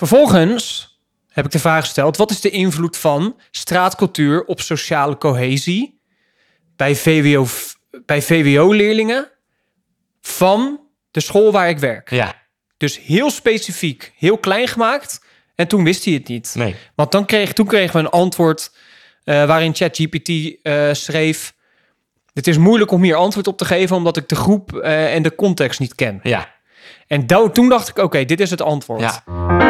Vervolgens heb ik de vraag gesteld: wat is de invloed van straatcultuur op sociale cohesie bij VWO, bij VWO-leerlingen van de school waar ik werk? Ja, Dus heel specifiek, heel klein gemaakt. En toen wist hij het niet. nee. Want dan kreeg, toen kregen we een antwoord eh, waarin ChatGPT eh schreef: Het is moeilijk om hier antwoord op te geven omdat ik de groep eh, en de context niet ken. Ja, En toen dacht ik: Oké, dit is het antwoord. ja.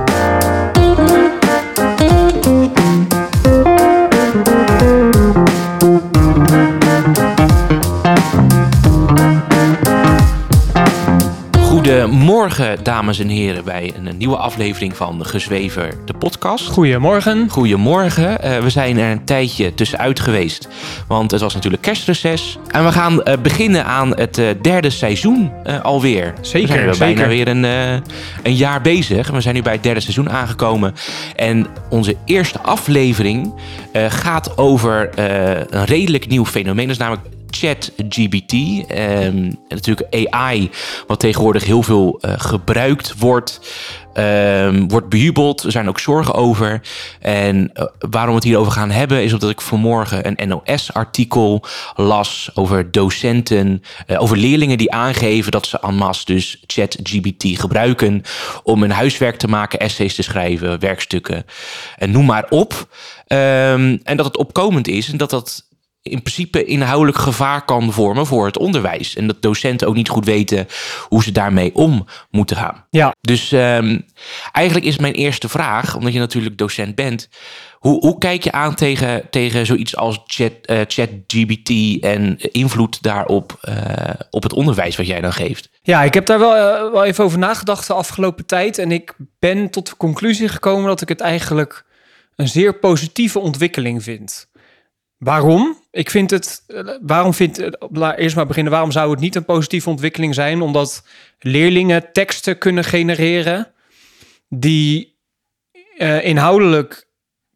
Goedemorgen, dames en heren, bij een nieuwe aflevering van Gezwever, de podcast. Goedemorgen. Goedemorgen. Eh, we zijn er een tijdje tussenuit geweest, want het was natuurlijk kerstreces. En we gaan eh, beginnen aan het eh, derde seizoen alweer. Zeker, We zijn er zeker. bijna weer een, een jaar bezig. We zijn nu bij het derde seizoen aangekomen. En onze eerste aflevering gaat over een redelijk nieuw fenomeen. Dat is namelijk ChatGPT. Ehm, en natuurlijk AI, wat tegenwoordig heel veel eh, gebruikt wordt. ehm, wordt bejubeld. Er zijn ook zorgen over. En eh, waarom we het hierover gaan hebben, is omdat ik vanmorgen een NOS-artikel las over docenten, eh, over leerlingen die aangeven dat ze en masse dus ChatGPT gebruiken om hun huiswerk te maken, essays te schrijven, werkstukken en noem maar op. Ehm, en dat het opkomend is en dat dat in principe inhoudelijk gevaar kan vormen voor het onderwijs. En dat docenten ook niet goed weten hoe ze daarmee om moeten gaan. Ja, Dus ehm, eigenlijk is mijn eerste vraag, omdat je natuurlijk docent bent. Hoe, hoe kijk je aan tegen, tegen zoiets als chat, eh, ChatGPT en invloed daarop eh, op het onderwijs wat jij dan geeft? ja ik heb daar wel, eh, wel even over nagedacht de afgelopen tijd. En ik ben tot de conclusie gekomen dat ik het eigenlijk een zeer positieve ontwikkeling vind. Waarom? Ik vind het. eh, Waarom vind. eh, Laat eerst maar beginnen. Waarom zou het niet een positieve ontwikkeling zijn? Omdat leerlingen teksten kunnen genereren die eh, inhoudelijk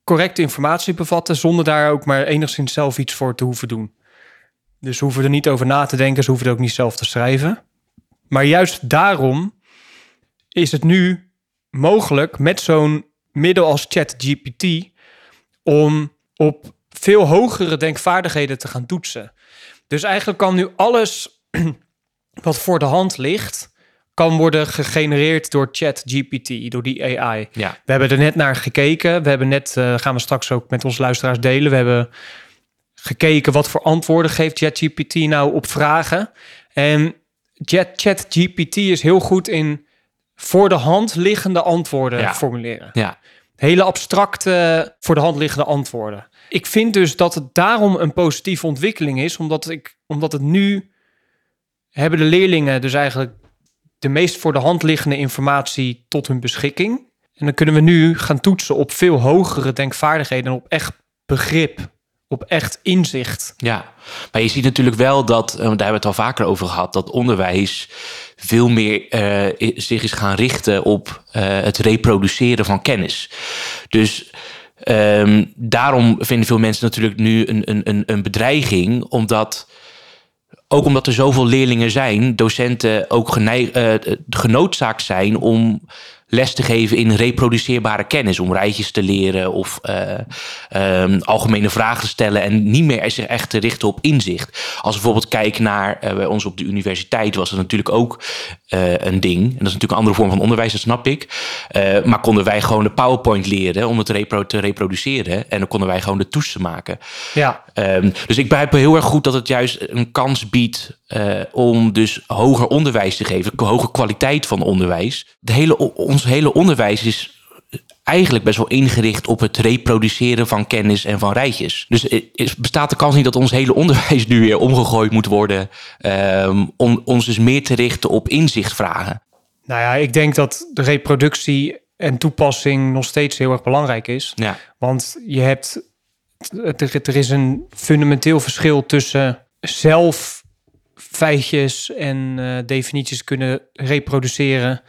correcte informatie bevatten, zonder daar ook maar enigszins zelf iets voor te hoeven doen. Dus hoeven er niet over na te denken, ze hoeven het ook niet zelf te schrijven. Maar juist daarom is het nu mogelijk met zo'n middel als ChatGPT om op veel hogere denkvaardigheden te gaan toetsen. Dus eigenlijk kan nu alles wat voor de hand ligt, kan worden gegenereerd door ChatGPT, door die AI. Ja, We hebben er net naar gekeken. We hebben net, eh, gaan we straks ook met onze luisteraars delen. We hebben gekeken wat voor antwoorden geeft ChatGPT nou op vragen. En Chat- ChatGPT is heel goed in voor de hand liggende antwoorden Ja. formuleren. ja, Hele abstracte, voor de hand liggende antwoorden. Ik vind dus dat het daarom een positieve ontwikkeling is, omdat, ik, omdat het nu hebben de leerlingen dus eigenlijk de meest voor de hand liggende informatie tot hun beschikking. En dan kunnen we nu gaan toetsen op veel hogere denkvaardigheden en op echt begrip, op echt inzicht. ja. Maar je ziet natuurlijk wel dat, eh, daar hebben we het al vaker over gehad, dat onderwijs veel meer eh, zich is gaan richten op eh, het reproduceren van kennis. Dus ehm, daarom vinden veel mensen natuurlijk nu een, een, een, bedreiging, omdat ook omdat er zoveel leerlingen zijn, docenten ook eh, genoodzaakt zijn om les te geven in reproduceerbare kennis. Om rijtjes te leren of eh, ehm, algemene vragen te stellen. En niet meer zich echt te richten op inzicht. Als we bijvoorbeeld kijken naar eh, bij ons op de universiteit was het natuurlijk ook eh, een ding. En dat is natuurlijk een andere vorm van onderwijs, dat snap ik. Maar konden wij gewoon de PowerPoint leren om het repro- te reproduceren. En dan konden wij gewoon de toetsen maken. Ja, Ehm, dus ik begrijp heel erg goed dat het juist een kans biedt eh, om dus hoger onderwijs te geven, hoge kwaliteit van onderwijs. De hele, ons hele onderwijs is eigenlijk best wel ingericht op het reproduceren van kennis en van rijtjes. Dus is- bestaat de kans niet dat ons hele onderwijs nu weer omgegooid moet worden ehm, om ons dus meer te richten op inzichtvragen. nou ja, ik denk dat de reproductie en toepassing nog steeds heel erg belangrijk is. Ja, Want je hebt, er, er is een fundamenteel verschil tussen zelf feitjes en eh, definities kunnen reproduceren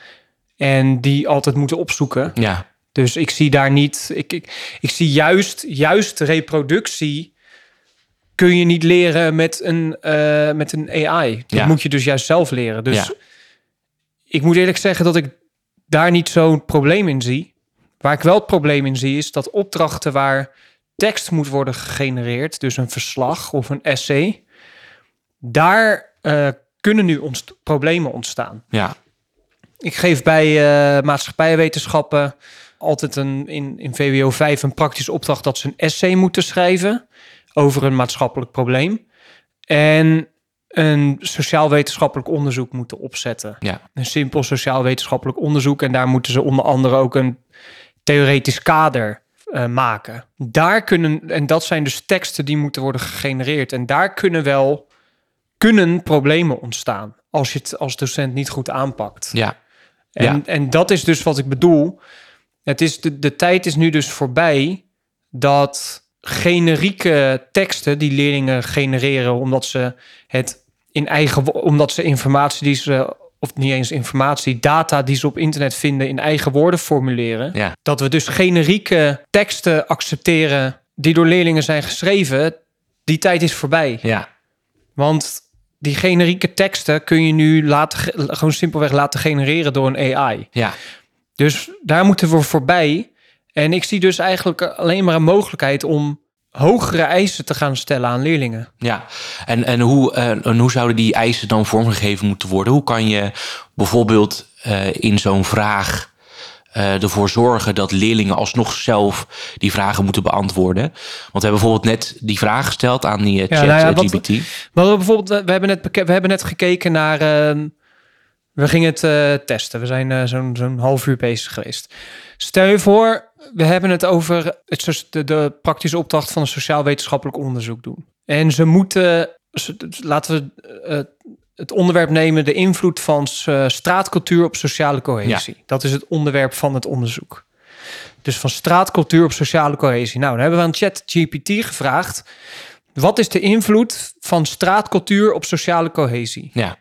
en die altijd moeten opzoeken. Ja, Dus ik zie daar niet. Ik, ik, ik zie juist, juist reproductie. Kun je niet leren met een, eh, met een AI. Dat Ja. moet je dus juist zelf leren. Dus Ja. ik moet eerlijk zeggen dat ik daar niet zo'n probleem in zie. Waar ik wel het probleem in zie, is dat opdrachten waar tekst moet worden gegenereerd, dus een verslag of een essay, daar eh, kunnen nu ontst- problemen ontstaan. ja, Ik geef bij eh maatschappijwetenschappen altijd een, in, in VWO 5 een praktische opdracht dat ze een essay moeten schrijven over een maatschappelijk probleem. En een sociaal-wetenschappelijk onderzoek moeten opzetten. ja, Een simpel sociaal-wetenschappelijk onderzoek. En daar moeten ze onder andere ook een theoretisch kader eh, maken. Daar kunnen, en dat zijn dus teksten die moeten worden gegenereerd. En daar kunnen wel kunnen problemen ontstaan als je het als docent niet goed aanpakt. ja, En, Ja. en dat is dus wat ik bedoel. Het is de, de tijd is nu dus voorbij dat generieke teksten die leerlingen genereren omdat ze het in eigen omdat ze informatie die ze of niet eens informatie, data die ze op internet vinden in eigen woorden formuleren. ja, Dat we dus generieke teksten accepteren die door leerlingen zijn geschreven. Die tijd is voorbij. ja, Want die generieke teksten kun je nu laten, gewoon simpelweg laten genereren door een AI. ja, Dus daar moeten we voorbij. En ik zie dus eigenlijk alleen maar een mogelijkheid om hogere eisen te gaan stellen aan leerlingen. ja. En, en, hoe, eh, en hoe zouden die eisen dan vormgegeven moeten worden? Hoe kan je bijvoorbeeld eh, in zo'n vraag eh, ervoor zorgen dat leerlingen alsnog zelf die vragen moeten beantwoorden? Want we hebben bijvoorbeeld net die vraag gesteld aan die Ja, chat nou ja, eh, wat-. We bijvoorbeeld, we hebben net, we hebben net gekeken naar. ehm, we gingen het testen. We zijn zo'n zo'n half uur bezig geweest. Stel je voor, we hebben het over het, de, de praktische opdracht van een sociaal-wetenschappelijk onderzoek doen. En ze moeten, laten we het onderwerp nemen, de invloed van eh, straatcultuur op sociale cohesie. Dat is het onderwerp van het onderzoek. Dus van straatcultuur op sociale cohesie. Nou, dan hebben we aan ChatGPT gevraagd. Wat is de invloed van straatcultuur op sociale cohesie? Ja,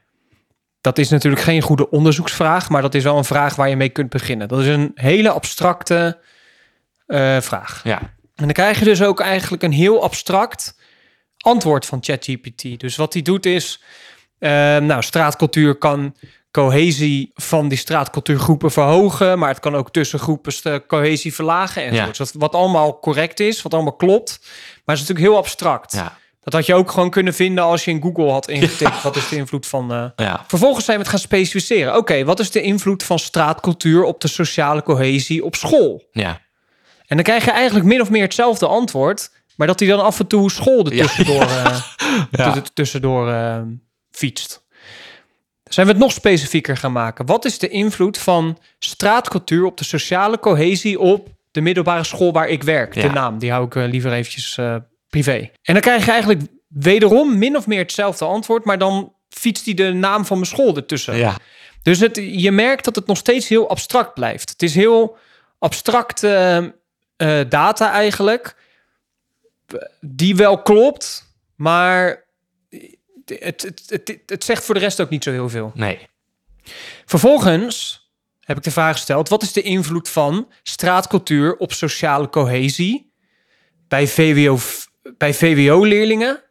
Dat is natuurlijk geen goede onderzoeksvraag, maar dat is wel een vraag waar je mee kunt beginnen. Dat is een hele abstracte eh, vraag. ja, En dan krijg je dus ook eigenlijk een heel abstract antwoord van ChatGPT. Dus wat hij doet is, eh, nou, straatcultuur kan cohesie van die straatcultuurgroepen verhogen, maar het kan ook tussen groepen cohesie verlagen enzovoort. Wat, wat allemaal correct is, wat allemaal klopt, maar het is natuurlijk heel abstract. ja, Dat had je ook gewoon kunnen vinden als je in Google had ingetikt. Wat is de invloed van... eh, ja, Vervolgens zijn we het gaan specificeren. Oké, wat is de invloed van straatcultuur op de sociale cohesie op school? ja, En dan krijg je eigenlijk min of meer hetzelfde antwoord, maar dat hij dan af en toe school er tussendoor, Ja. tussendoor eh, fietst. Zijn we het nog specifieker gaan maken? Wat is de invloed van straatcultuur op de sociale cohesie op de middelbare school waar ik werk? Ja. De naam, die hou ik eh, liever eventjes eh, privé. En dan krijg je eigenlijk wederom min of meer hetzelfde antwoord, maar dan fietst hij de naam van mijn school ertussen. ja, Dus het, je merkt dat het nog steeds heel abstract blijft. Het is heel abstracte eh, data eigenlijk, die wel klopt, maar het, het, het, het zegt voor de rest ook niet zo heel veel. nee, Vervolgens heb ik de vraag gesteld: wat is de invloed van straatcultuur op sociale cohesie bij VWO, bij VWO-leerlingen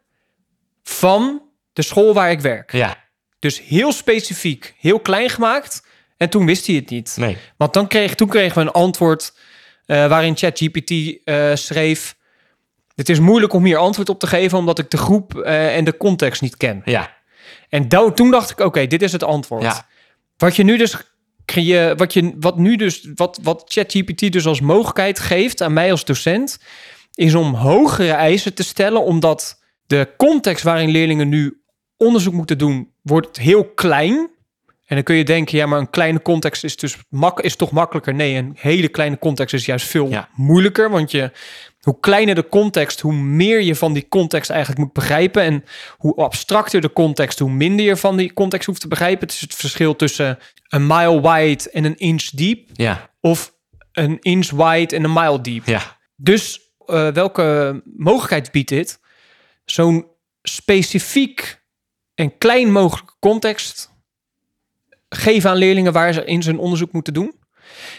van de school waar ik werk? ja, Dus heel specifiek, heel klein gemaakt. En toen wist hij het niet. nee, Want dan kreeg, toen kregen we een antwoord eh, waarin ChatGPT eh schreef... Het is moeilijk om hier antwoord op te geven... omdat ik de groep eh, en de context niet ken. ja, En toen dacht ik, oké, dit is het antwoord. ja, Wat je nu dus... creë- Wat, je, wat nu dus, wat, wat ChatGPT dus als mogelijkheid geeft aan mij als docent, is om hogere eisen te stellen, omdat de context waarin leerlingen nu onderzoek moeten doen, wordt heel klein. En dan kun je denken, ja, maar een kleine context is dus mak is toch makkelijker? Nee, een hele kleine context is juist veel Ja. moeilijker, want je, hoe kleiner de context, hoe meer je van die context eigenlijk moet begrijpen. En hoe abstracter de context, hoe minder je van die context hoeft te begrijpen. Het is het verschil tussen een mile wide en een inch deep, ja, of een inch wide en een mile deep. ja, Dus eh, welke mogelijkheid biedt dit? Zo'n specifiek en klein mogelijke context geven aan leerlingen waar ze in zijn onderzoek moeten doen.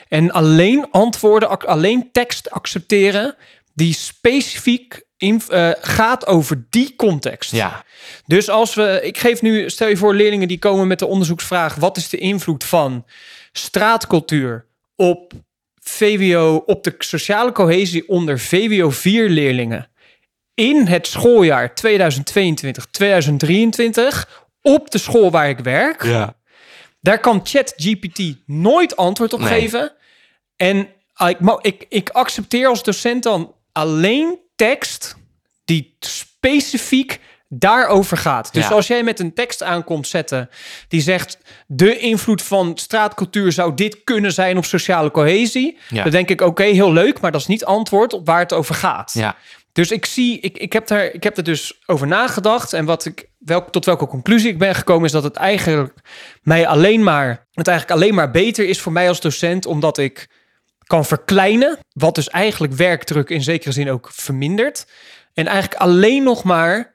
En alleen antwoorden, alleen tekst accepteren die specifiek in, eh, gaat over die context. Ja, Dus als we, ik geef nu, stel je voor leerlingen die komen met de onderzoeksvraag: wat is de invloed van straatcultuur op VWO, op de sociale cohesie onder VWO 4 leerlingen in het schooljaar 2022-2023 op de school waar ik werk? ja. Daar kan ChatGPT nooit antwoord op Nee. geven. En ik, ik, ik accepteer als docent dan alleen tekst die specifiek daarover gaat. Dus Ja. als jij met een tekst aankomt zetten die zegt... de invloed van straatcultuur zou dit kunnen zijn op sociale cohesie... Ja. dan denk ik, oké, heel leuk, maar dat is niet antwoord op waar het over gaat. ja. Dus ik zie, ik, ik, heb daar, ik heb er dus over nagedacht. En wat ik, welk, tot welke conclusie ik ben gekomen, is dat het eigenlijk mij alleen maar, het eigenlijk alleen maar beter is voor mij als docent, omdat ik kan verkleinen. Wat dus eigenlijk werkdruk in zekere zin ook vermindert. En eigenlijk alleen nog maar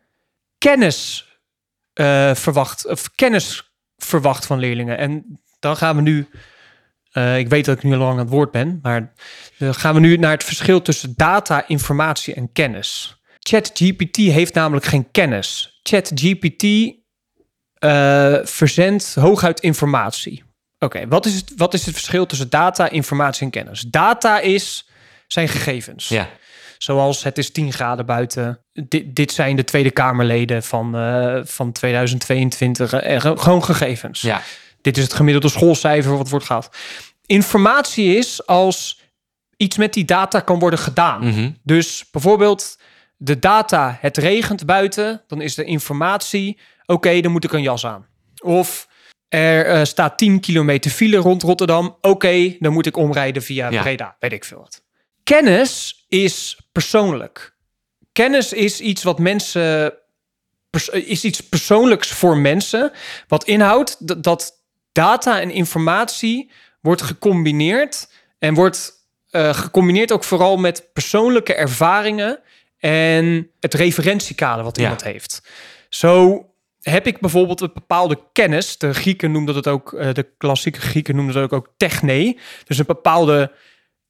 kennis eh, verwacht, of kennis verwacht van leerlingen. En dan gaan we nu. eh, ik weet dat ik nu al lang aan het woord ben, maar dan gaan we nu naar het verschil tussen data, informatie en kennis. ChatGPT heeft namelijk geen kennis. ChatGPT eh verzendt hooguit informatie. Oké, wat, is het, wat is het verschil tussen data, informatie en kennis? Data is zijn gegevens. ja. Zoals het is 10 graden buiten. Dit, dit zijn de Tweede Kamerleden van, eh, van 2022. Eh, gewoon gegevens. ja. Dit is het gemiddelde schoolcijfer wat wordt gehad. Informatie is als iets met die data kan worden gedaan. Mhm. Dus bijvoorbeeld de data, het regent buiten, dan is de informatie, oké, dan moet ik een jas aan. Of er eh, staat 10 kilometer file rond Rotterdam, oké, dan moet ik omrijden via Ja. Breda, weet ik veel wat. Kennis is persoonlijk. Kennis is iets wat mensen is iets persoonlijks voor mensen, wat inhoudt dat, dat data en informatie wordt gecombineerd en wordt eh, gecombineerd ook vooral met persoonlijke ervaringen en het referentiekader wat Ja. iemand heeft. Zo heb ik bijvoorbeeld een bepaalde kennis. De Grieken noemden dat ook, eh, de klassieke Grieken noemden dat ook, ook techne. Dus een bepaalde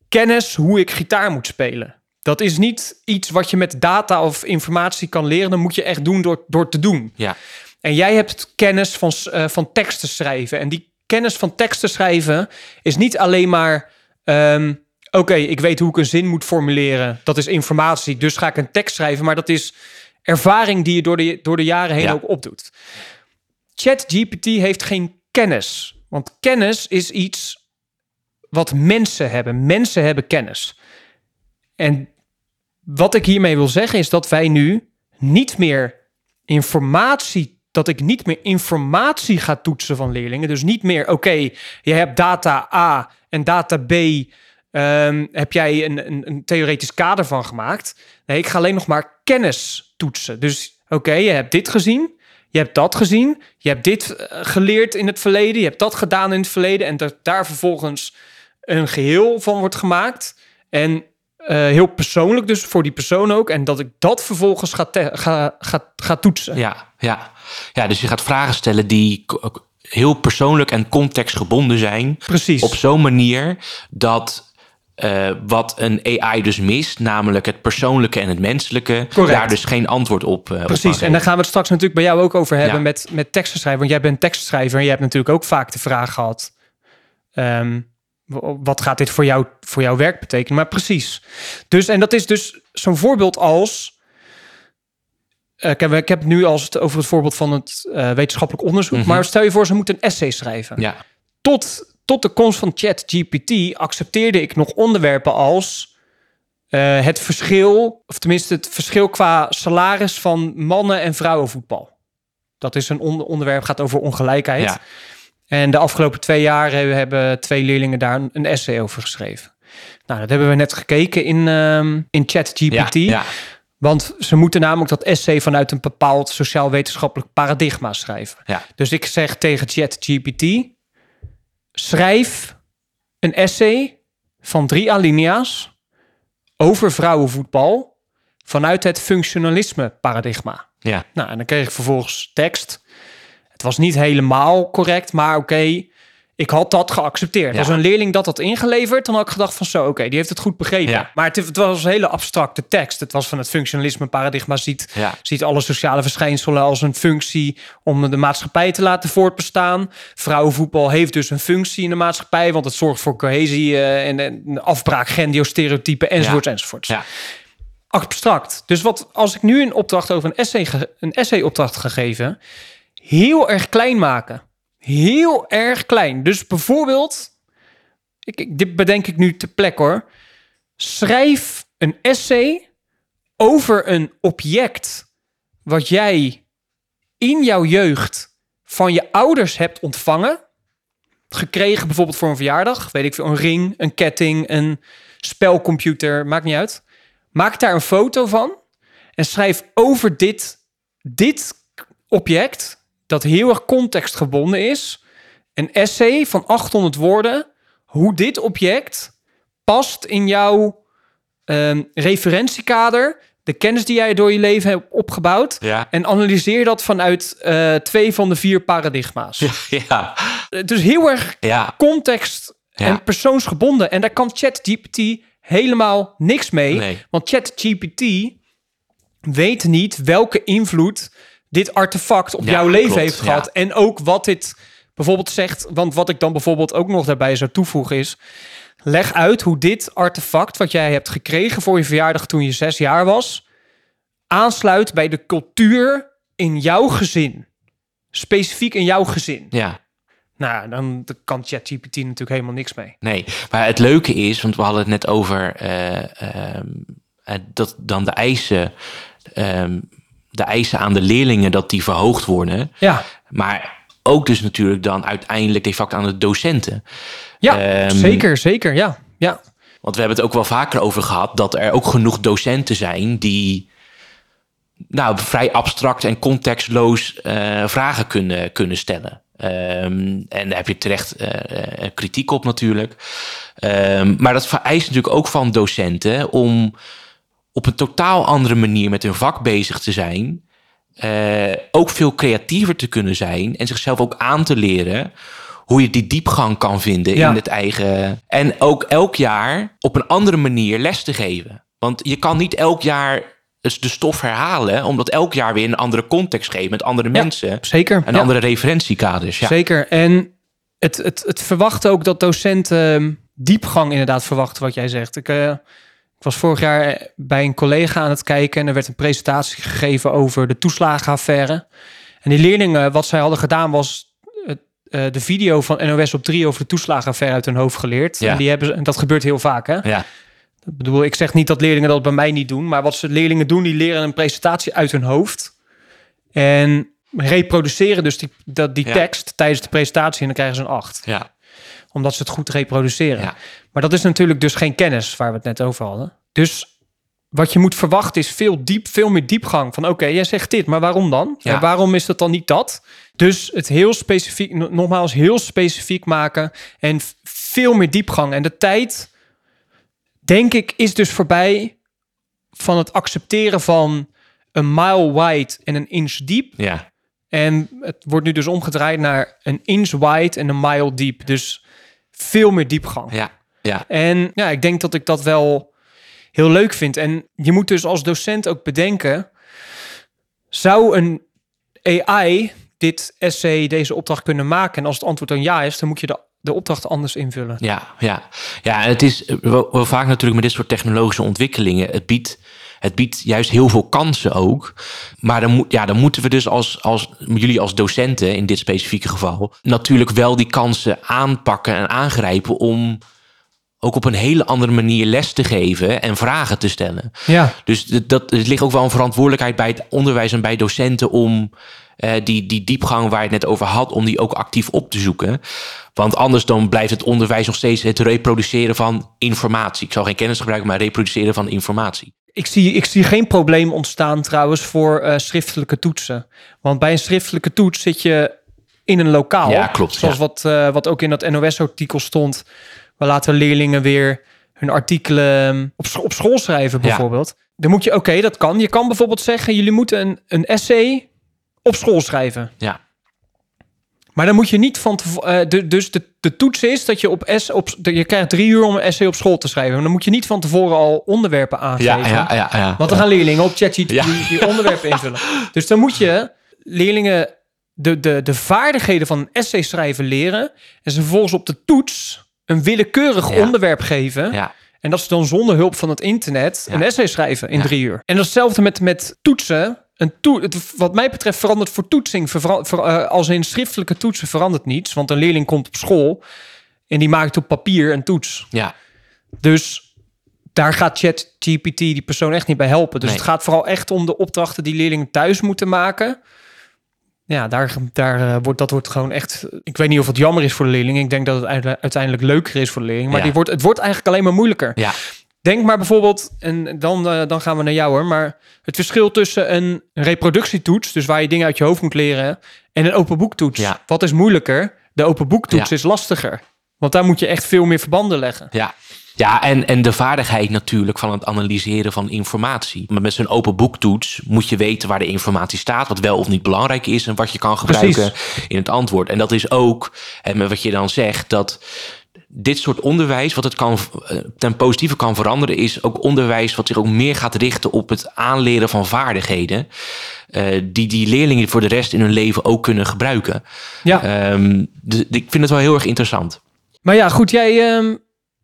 kennis hoe ik gitaar moet spelen. Dat is niet iets wat je met data of informatie kan leren. Dat moet je echt doen door, door te doen. Ja. En jij hebt kennis van, eh, van teksten schrijven. En die kennis van teksten schrijven is niet alleen maar... ehm, Oké, ik weet hoe ik een zin moet formuleren. Dat is informatie, dus ga ik een tekst schrijven. Maar dat is ervaring die je door de, door de jaren heen Ja. ook opdoet. ChatGPT heeft geen kennis. Want kennis is iets wat mensen hebben. Mensen hebben kennis. En wat ik hiermee wil zeggen is dat wij nu niet meer informatie, dat ik niet meer informatie ga toetsen van leerlingen. Dus niet meer, oké, je hebt data A en data B, ehm, heb jij een, een, een theoretisch kader van gemaakt. Nee, ik ga alleen nog maar kennis toetsen. Dus oké, je hebt dit gezien, je hebt dat gezien, je hebt dit eh, geleerd in het verleden, je hebt dat gedaan in het verleden en dat daar vervolgens een geheel van wordt gemaakt. En eh, heel persoonlijk dus voor die persoon ook. En dat ik dat vervolgens ga, ga, ga, ga toetsen. Ja, ja. ja, dus je gaat vragen stellen die heel persoonlijk en contextgebonden zijn. Precies. Op zo'n manier dat eh, wat een AI dus mist, namelijk het persoonlijke en het menselijke, Correct. daar dus geen antwoord op. eh, Precies, en daar gaan we het straks natuurlijk bij jou ook over hebben Ja. met, met teksten schrijven. Want jij bent tekstschrijver en je hebt natuurlijk ook vaak de vraag gehad... ehm, wat gaat dit voor, jou, voor jouw werk betekenen? Maar precies. Dus, en dat is dus zo'n voorbeeld als... eh, ik, heb, ik heb het nu als het over het voorbeeld van het wetenschappelijk onderzoek. Mhm. Maar stel je voor, ze moeten een essay schrijven. Ja, tot, tot de komst van ChatGPT accepteerde ik nog onderwerpen als eh, het verschil, of tenminste het verschil qua salaris van mannen- en vrouwenvoetbal. Dat is een onder- onderwerp, gaat over ongelijkheid. ja, En de afgelopen twee jaar hebben, twee leerlingen daar een, essay over geschreven. Nou, dat hebben we net gekeken in, ehm in ja, ChatGPT. ja, Want ze moeten namelijk dat essay vanuit een bepaald sociaal-wetenschappelijk paradigma schrijven. ja. Dus ik zeg tegen ChatGPT: schrijf een essay van drie alinea's over vrouwenvoetbal vanuit het functionalisme paradigma. Ja, Nou, en dan kreeg ik vervolgens tekst. Het was niet helemaal correct, maar oké, ik had dat geaccepteerd. Ja. Als een leerling dat had ingeleverd, dan had ik gedacht van zo, oké, die heeft het goed begrepen. Ja. Maar het, het was een hele abstracte tekst. Het was van het functionalisme paradigma ziet, ja, ziet alle sociale verschijnselen als een functie om de maatschappij te laten voortbestaan. Vrouwenvoetbal heeft dus een functie in de maatschappij, want het zorgt voor cohesie eh, en, en afbraak, gendeostereotypen enzovoorts Ja. enzovoorts ja, abstract. Dus wat als ik nu een opdracht over een essay, een essay opdracht ga geven, heel erg klein maken. Heel erg klein. Dus bijvoorbeeld, ik, ik, dit bedenk ik nu te plek hoor. Schrijf een essay over een object wat jij in jouw jeugd van je ouders hebt ontvangen. Gekregen bijvoorbeeld voor een verjaardag. Weet ik veel, een ring, een ketting, een spelcomputer, maakt niet uit. Maak daar een foto van en schrijf over dit, dit object, dat heel erg contextgebonden is, een essay van 800 woorden, hoe dit object past in jouw ehm, referentiekader, de kennis die jij door je leven hebt opgebouwd, ja. en analyseer dat vanuit eh, twee van de vier paradigma's. Ja, Het is heel erg ja, context en persoonsgebonden. En daar kan ChatGPT helemaal niks mee. Nee. Want ChatGPT weet niet welke invloed dit artefact op Ja, jouw leven klopt, heeft gehad. ja. En ook wat dit bijvoorbeeld zegt. Want wat ik dan bijvoorbeeld ook nog daarbij zou toevoegen is... Leg uit hoe dit artefact wat jij hebt gekregen voor je verjaardag toen je zes jaar was... aansluit bij de cultuur in jouw gezin. Specifiek in jouw gezin. ja. Nou, dan kan ChatGPT natuurlijk helemaal niks mee. Nee, maar het leuke is, want we hadden het net over eh, ehm, eh, dat dan de eisen, ehm, de eisen aan de leerlingen dat die verhoogd worden, Ja, maar ook dus natuurlijk dan uiteindelijk de facto aan de docenten. ja Ehm, zeker, zeker, ja. ja. Want we hebben het ook wel vaker over gehad dat er ook genoeg docenten zijn die nou, vrij abstract en contextloos eh, vragen kunnen, kunnen stellen. Ehm, en daar heb je terecht eh, eh, kritiek op natuurlijk. Ehm, maar dat vereist natuurlijk ook van docenten om op een totaal andere manier met hun vak bezig te zijn. eh, ook veel creatiever te kunnen zijn en zichzelf ook aan te leren hoe je die diepgang kan vinden Ja. in het eigen. En ook elk jaar op een andere manier les te geven. Want je kan niet elk jaar dus de stof herhalen, omdat elk jaar weer een andere context geeft met andere Ja, mensen Zeker. en ja. andere referentiekaders. Ja. Zeker. En het, het, het verwacht ook dat docenten diepgang inderdaad verwachten, wat jij zegt. Ik, eh, ik was vorig jaar bij een collega aan het kijken en er werd een presentatie gegeven over de toeslagenaffaire. En die leerlingen, wat zij hadden gedaan, was eh, de video van NOS op 3 over de toeslagenaffaire uit hun hoofd geleerd. Ja. En, die hebben, ze- en dat gebeurt heel vaak, hè? Ja, Ik bedoel, ik zeg niet dat leerlingen dat bij mij niet doen, maar wat ze leerlingen doen, die leren een presentatie uit hun hoofd en reproduceren dus die, dat, die Ja. tekst tijdens de presentatie en dan krijgen ze een 8, ja, omdat ze het goed reproduceren. Ja. Maar dat is natuurlijk dus geen kennis waar we het net over hadden. Dus wat je moet verwachten is veel, diep, veel meer diepgang. Van oké, jij zegt dit, maar waarom dan? Ja. En waarom is dat dan niet dat? Dus het heel specifiek, no- nogmaals, heel specifiek maken en veel meer diepgang. En de tijd, denk ik, is dus voorbij van het accepteren van een mile wide en een inch diep. ja, En het wordt nu dus omgedraaid naar een inch wide en een mile diep. Dus veel meer diepgang. ja, ja, En ja, ik denk dat ik dat wel heel leuk vind. En je moet dus als docent ook bedenken: zou een AI dit essay, deze opdracht kunnen maken? En als het antwoord dan ja is, dan moet je de, de opdracht anders invullen. ja, ja. Ja, het is wel vaak natuurlijk met dit soort technologische ontwikkelingen. Het biedt, het biedt juist heel veel kansen ook. Maar dan, moet, ja, dan moeten we dus als, als jullie als docenten in dit specifieke geval natuurlijk wel die kansen aanpakken en aangrijpen om ook op een hele andere manier les te geven en vragen te stellen. Ja, Dus dat, het ligt ook wel een verantwoordelijkheid bij het onderwijs en bij docenten om eh, die, die diepgang waar je het net over had, om die ook actief op te zoeken. Want anders dan blijft het onderwijs nog steeds het reproduceren van informatie. Ik zal geen kennis gebruiken, maar reproduceren van informatie. Ik zie, ik zie geen probleem ontstaan trouwens voor eh, schriftelijke toetsen. Want bij een schriftelijke toets zit je in een lokaal. Ja, klopt, Zoals ja. wat, eh, wat ook in dat NOS-artikel stond. We laten leerlingen weer hun artikelen op, scho- op school schrijven bijvoorbeeld. Dan moet je, oké, dat kan. Je kan bijvoorbeeld zeggen, jullie moeten een, een essay op school schrijven. Ja. Maar dan moet je niet van tevoren... de, dus de, de toets is dat je op, S, op... de- Je krijgt drie uur om een essay op school te schrijven. Maar dan moet je niet van tevoren al onderwerpen aangeven. Ja, ja, ja, ja. Want dan gaan leerlingen op ChatGPT die, die onderwerpen invullen. Dus dan moet je leerlingen de, de, de vaardigheden van een essay schrijven leren. En ze vervolgens op de toets een willekeurig onderwerp geven. ja. En dat ze dan zonder hulp van het internet een essay schrijven in drie uur. En datzelfde met, met toetsen. Een het, wat mij betreft verandert voor toetsing, ver- eh, als in schriftelijke toetsen verandert niets. Want een leerling komt op school en die maakt op papier een toets. ja. Dus daar gaat ChatGPT die persoon echt niet bij helpen. Dus Nee. het gaat vooral echt om de opdrachten die leerlingen thuis moeten maken. Ja, daar, daar eh, wordt dat wordt gewoon echt. Ik weet niet of het jammer is voor de leerling. Ik denk dat het uite- uiteindelijk leuker is voor de leerling. Maar Ja. die wordt, het wordt eigenlijk alleen maar moeilijker. Ja. Denk maar bijvoorbeeld, en dan, eh, dan gaan we naar jou hoor. Maar het verschil tussen een reproductietoets, dus waar je dingen uit je hoofd moet leren, en een open boektoets. Ja. Wat is moeilijker? De open boektoets Ja. is lastiger. Want daar moet je echt veel meer verbanden leggen. Ja. Ja, en, en de vaardigheid natuurlijk van het analyseren van informatie. Maar met zo'n open boektoets moet je weten waar de informatie staat, wat wel of niet belangrijk is en wat je kan gebruiken in het antwoord. En dat is ook, en met wat je dan zegt, dat dit soort onderwijs, wat het kan, eh, ten positieve kan veranderen, is ook onderwijs wat zich ook meer gaat richten op het aanleren van vaardigheden. eh, die die leerlingen voor de rest in hun leven ook kunnen gebruiken. Ja. Dus ik vind het wel heel erg interessant. Maar ja, goed, jij, ehm,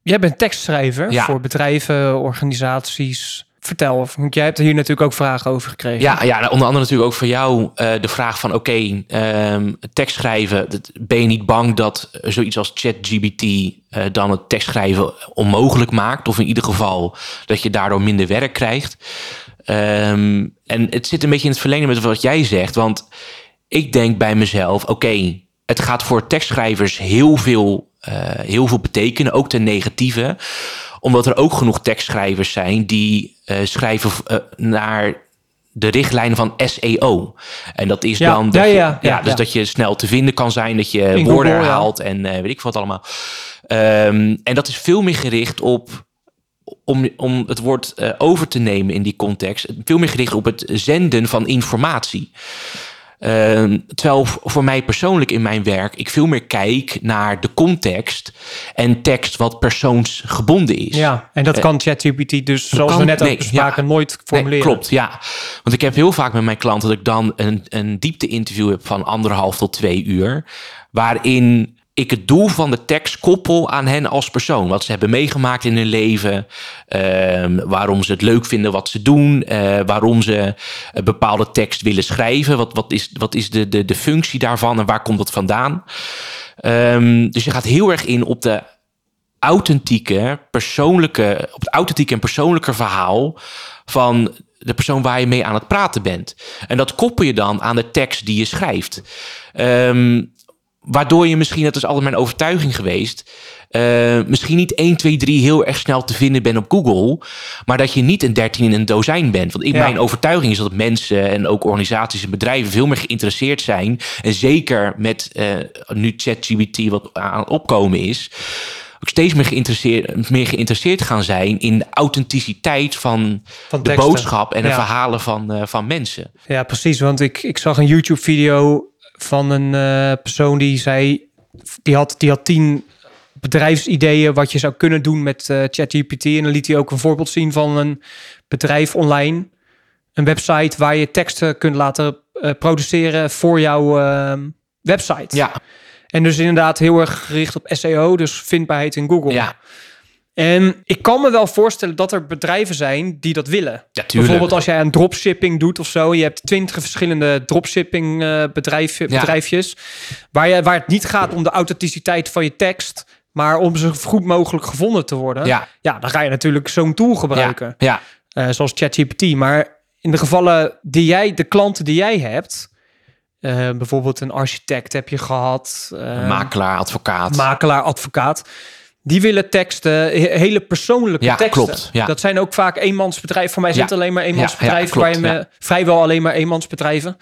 jij bent tekstschrijver Ja. voor bedrijven, organisaties. Vertel, want jij hebt hier natuurlijk ook vragen over gekregen. Ja, ja nou, onder andere natuurlijk ook voor jou eh, de vraag van... oké, ehm, tekst schrijven, ben je niet bang dat zoiets als ChatGPT... eh, dan het tekstschrijven onmogelijk maakt? Of in ieder geval dat je daardoor minder werk krijgt? Ehm, en het zit een beetje in het verlengde met wat jij zegt. Want ik denk bij mezelf, oké, het gaat voor tekstschrijvers heel veel, heel veel betekenen. Ook ten negatieve omdat er ook genoeg tekstschrijvers zijn die eh, schrijven eh, naar de richtlijnen van SEO. En dat is Ja, dan ja, dat, je, ja, ja, dus ja. dat je snel te vinden kan zijn, dat je In woorden Google, ja. herhaalt en eh, weet ik wat allemaal. Ehm, en dat is veel meer gericht op om, om het woord eh, over te nemen in die context, veel meer gericht op het zenden van informatie. Ehm, terwijl voor mij persoonlijk in mijn werk ik veel meer kijk naar de context en tekst wat persoonsgebonden is. Ja, en dat kan ChatGPT dus, zoals kan- we net ook nee, bespraken, ja. nooit Nee, formuleren. klopt, ja. Want ik heb heel vaak met mijn klanten dat ik dan een, een diepte-interview heb van anderhalf tot twee uur. Waarin ik het doel van de tekst koppel aan hen als persoon. Wat ze hebben meegemaakt in hun leven. ehm, waarom ze het leuk vinden wat ze doen. eh, waarom ze een bepaalde tekst willen schrijven. Wat, wat is, wat is de, de, de functie daarvan en waar komt dat vandaan? Ehm, dus je gaat heel erg in op de authentieke, persoonlijke, op het authentieke en persoonlijke verhaal van de persoon waar je mee aan het praten bent. En dat koppel je dan aan de tekst die je schrijft. Ehm, waardoor je misschien, dat is altijd mijn overtuiging geweest, eh, misschien niet 1, 2, 3 heel erg snel te vinden bent op Google, maar dat je niet een 13 in een dozijn bent. Want in Ja. mijn overtuiging is dat mensen en ook organisaties en bedrijven veel meer geïnteresseerd zijn. En zeker met eh, nu ChatGPT wat aan het opkomen is, ook steeds meer geïnteresseerd, meer geïnteresseerd gaan zijn in de authenticiteit van, Van de boodschap en de Ja. verhalen van, eh, van mensen. Ja, precies. Want ik, ik zag een YouTube-video van een eh, persoon die zei... Die had, die had tien bedrijfsideeën wat je zou kunnen doen met eh, ChatGPT. En dan liet hij ook een voorbeeld zien van een bedrijf online. Een website waar je teksten kunt laten eh, produceren voor jouw eh, website. Ja, En dus inderdaad heel erg gericht op SEO, dus vindbaarheid in Google. ja, En ik kan me wel voorstellen dat er bedrijven zijn die dat willen. ja. Bijvoorbeeld als jij een dropshipping doet of zo. Je hebt twintig verschillende dropshipping eh, bedrijf, bedrijfjes. Waar, je, waar het niet gaat om de authenticiteit van je tekst. Maar om zo goed mogelijk gevonden te worden. Ja, Ja, dan ga je natuurlijk zo'n tool gebruiken. ja, eh, zoals ChatGPT. Maar in de gevallen die jij, de klanten die jij hebt. eh, bijvoorbeeld een architect heb je gehad. eh, makelaar, advocaat. makelaar, advocaat. Die willen teksten, he- hele persoonlijke Ja, teksten. klopt, ja. Dat zijn ook vaak eenmansbedrijven. Voor mij Ja. het alleen maar eenmansbedrijven. waar je me, Vrijwel alleen maar eenmansbedrijven.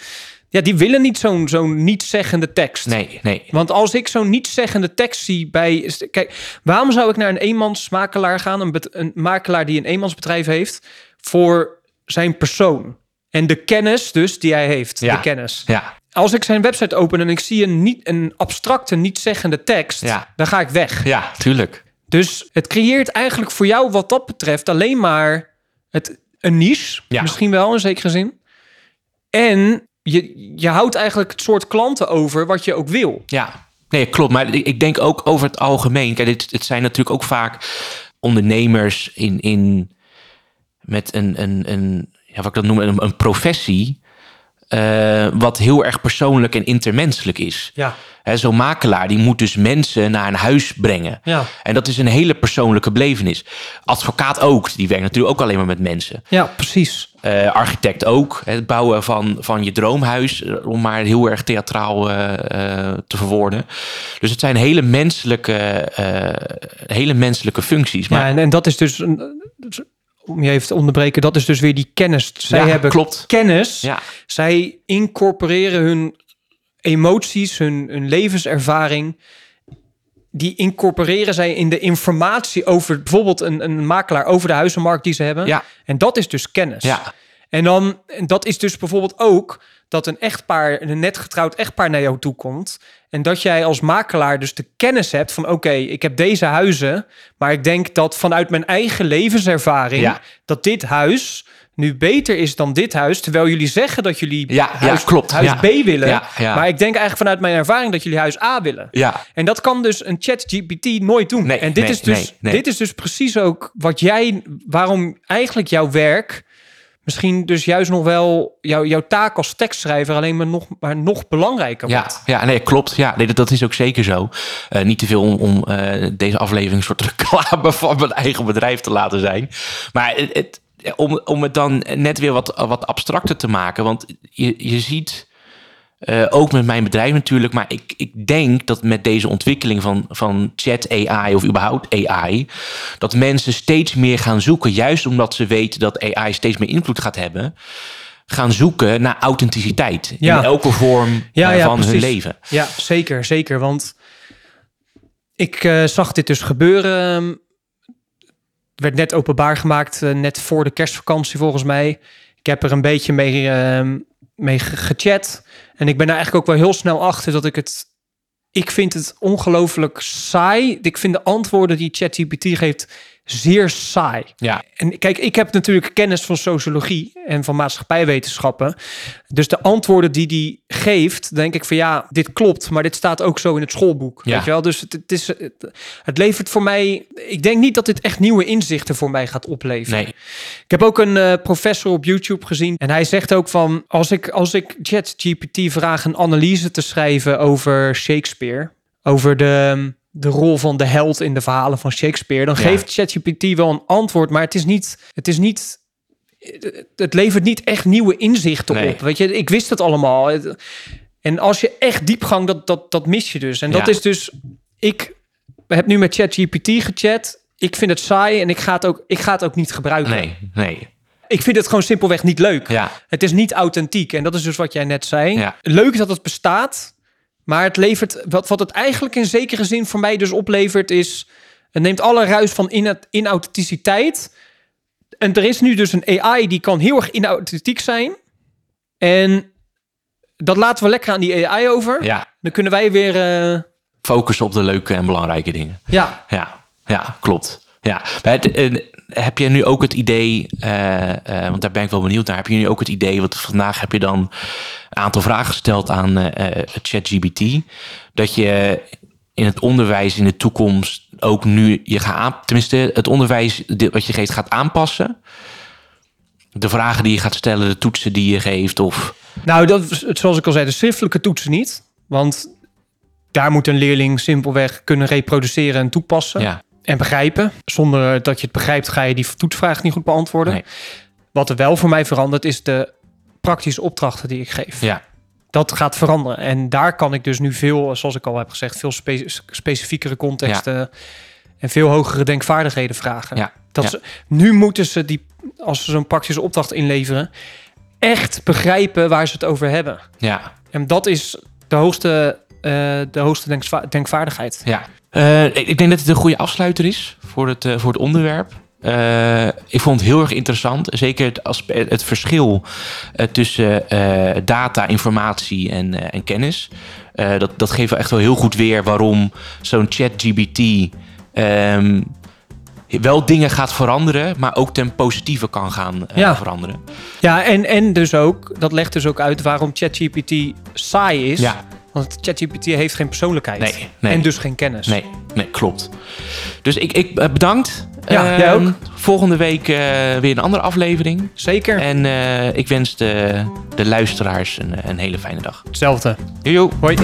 ja, die willen niet zo'n zo'n niet-zeggende tekst. Nee, nee. Want als ik zo'n niet-zeggende tekst zie bij... Kijk, waarom zou ik naar een eenmansmakelaar gaan? Een makelaar die een eenmansbedrijf heeft... voor zijn persoon. En de kennis dus die hij heeft. Ja. De kennis. Ja, Als ik zijn website open en ik zie een, niet, een abstracte, niet-zeggende tekst... Ja. dan ga ik weg. ja, tuurlijk. Dus het creëert eigenlijk voor jou wat dat betreft alleen maar het, een niche. Ja. Misschien wel in zekere zin. En je, je houdt eigenlijk het soort klanten over wat je ook wil. Ja, nee, klopt. Maar ik, ik denk ook over het algemeen. Kijk, dit, het zijn natuurlijk ook vaak ondernemers in, in met een, een, een ja, wat ik dat noem, een, een professie. Eh, wat heel erg persoonlijk en intermenselijk is. Ja. Zo'n makelaar die moet dus mensen naar een huis brengen. Ja. En dat is een hele persoonlijke belevenis. Advocaat ook, die werkt natuurlijk ook alleen maar met mensen. Ja, precies. Eh, architect ook. Het bouwen van, van je droomhuis, eh, om maar heel erg theatraal te verwoorden. Dus het zijn hele menselijke, hele menselijke functies. Maar ja, en, en dat is dus, een, om je even te onderbreken, dat is dus weer die kennis. Zij Ja, hebben klopt. kennis. ja, Zij incorporeren hun emoties, hun, hun levenservaring. Die incorporeren zij in de informatie over bijvoorbeeld een, een makelaar over de huizenmarkt die ze hebben. ja, En dat is dus kennis. ja, En dan, en dat is dus bijvoorbeeld ook dat een echtpaar, een net getrouwd echtpaar naar jou toe komt. En dat jij als makelaar dus de kennis hebt van oké, ik heb deze huizen. Maar ik denk dat vanuit mijn eigen levenservaring Ja. dat dit huis nu beter is dan dit huis. Terwijl jullie zeggen dat jullie Ja, ja, huis, klopt. huis. B willen. Maar ik denk eigenlijk vanuit mijn ervaring dat jullie huis A willen. ja. En dat kan dus een chat GPT nooit doen. Nee, en dit, nee, is dus, nee. dit is dus precies ook wat jij, waarom eigenlijk jouw werk misschien dus juist nog wel jouw, jouw taak als tekstschrijver alleen maar nog, maar nog belangrijker Ja, wordt. ja, nee, klopt. Ja, nee, dat, dat is ook zeker zo. Eh, niet te veel om, om eh, deze aflevering een soort reclame van mijn eigen bedrijf te laten zijn. Maar het, het- om, om het dan net weer wat, wat abstracter te maken. Want je, je ziet, eh, ook met mijn bedrijf natuurlijk, maar ik, ik denk dat met deze ontwikkeling van, van chat AI of überhaupt AI, dat mensen steeds meer gaan zoeken, juist omdat ze weten dat AI steeds meer invloed gaat hebben, gaan zoeken naar authenticiteit Ja. in elke vorm Ja, ja, van hun leven. Ja, zeker, zeker. Want ik eh, zag dit dus gebeuren. Het werd net openbaar gemaakt, eh, net voor de kerstvakantie volgens mij. Ik heb er een beetje mee, eh, mee ge- gechat. En ik ben er eigenlijk ook wel heel snel achter dat ik het... Ik vind het ongelooflijk saai. Ik vind de antwoorden die ChatGPT geeft zeer saai. Ja, En kijk, ik heb natuurlijk kennis van sociologie en van maatschappijwetenschappen. Dus de antwoorden die die geeft, denk ik van ja, dit klopt, maar dit staat ook zo in het schoolboek. Ja. Weet je wel? Dus het, het, is, het, het levert voor mij. Ik denk niet dat dit echt nieuwe inzichten voor mij gaat opleveren. nee. Ik heb ook een eh, professor op YouTube gezien en hij zegt ook van als ik als ik ChatGPT vraag een analyse te schrijven over Shakespeare, over de de rol van de held in de verhalen van Shakespeare, dan Ja. geeft ChatGPT wel een antwoord, maar het is niet het is niet het levert niet echt nieuwe inzichten Nee. op. Weet je, ik wist het allemaal. En als je echt diepgang, dat, dat, dat mis je dus. En dat Ja. is dus, ik heb nu met ChatGPT gechat. Ik vind het saai en ik ga het ook, ik ga het ook niet gebruiken. Nee, nee. Ik vind het gewoon simpelweg niet leuk. Ja, Het is niet authentiek. En dat is dus wat jij net zei. Ja. Leuk dat het bestaat. Maar het levert, wat, wat het eigenlijk in zekere zin voor mij dus oplevert, is. Het neemt alle ruis van in, inauthenticiteit. En er is nu dus een AI die kan heel erg inauthentiek zijn. En dat laten we lekker aan die AI over. ja. Dan kunnen wij weer. eh, Focus op de leuke en belangrijke dingen. ja, Ja, ja, klopt. Ja. Het, eh, heb je nu ook het idee, eh, eh, want daar ben ik wel benieuwd naar, heb je nu ook het idee, want vandaag heb je dan een aantal vragen gesteld aan eh, eh, ChatGPT, dat je in het onderwijs in de toekomst ook nu je gaat aan, tenminste het onderwijs wat je geeft gaat aanpassen? De vragen die je gaat stellen, de toetsen die je geeft of... Nou, dat, zoals ik al zei, de schriftelijke toetsen niet. Want daar moet een leerling simpelweg kunnen reproduceren en toepassen. Ja, En begrijpen. Zonder dat je het begrijpt, ga je die toetsvraag niet goed beantwoorden. Nee. Wat er wel voor mij verandert, is de praktische opdrachten die ik geef. ja, Dat gaat veranderen. En daar kan ik dus nu veel, zoals ik al heb gezegd, veel spe- specifiekere contexten en veel hogere denkvaardigheden vragen. ja. Dat ja. ze, nu moeten ze die, als ze zo'n praktische opdracht inleveren, echt begrijpen waar ze het over hebben. Ja, En dat is de hoogste, eh, de hoogste denkva- denkvaardigheid. ja. Eh, ik, ik denk dat het een goede afsluiter is voor het, eh, voor het onderwerp. Eh, ik vond het heel erg interessant. Zeker het, aspe- het verschil tussen data, informatie en, en kennis. Dat, dat geeft wel echt wel heel goed weer waarom zo'n ChatGPT ehm, wel dingen gaat veranderen, maar ook ten positieve kan gaan eh, Ja. veranderen. Ja, en, en dus ook, dat legt dus ook uit waarom ChatGPT saai is. Ja. Want ChatGPT heeft geen persoonlijkheid. Nee, nee. En dus geen kennis. Nee, nee, klopt. Dus ik, ik eh, bedankt. Ja, Ehm, jij ook. Volgende week eh, weer een andere aflevering. Zeker. En eh, ik wens de, de luisteraars een, een hele fijne dag. Hetzelfde. Jojo. Hoi.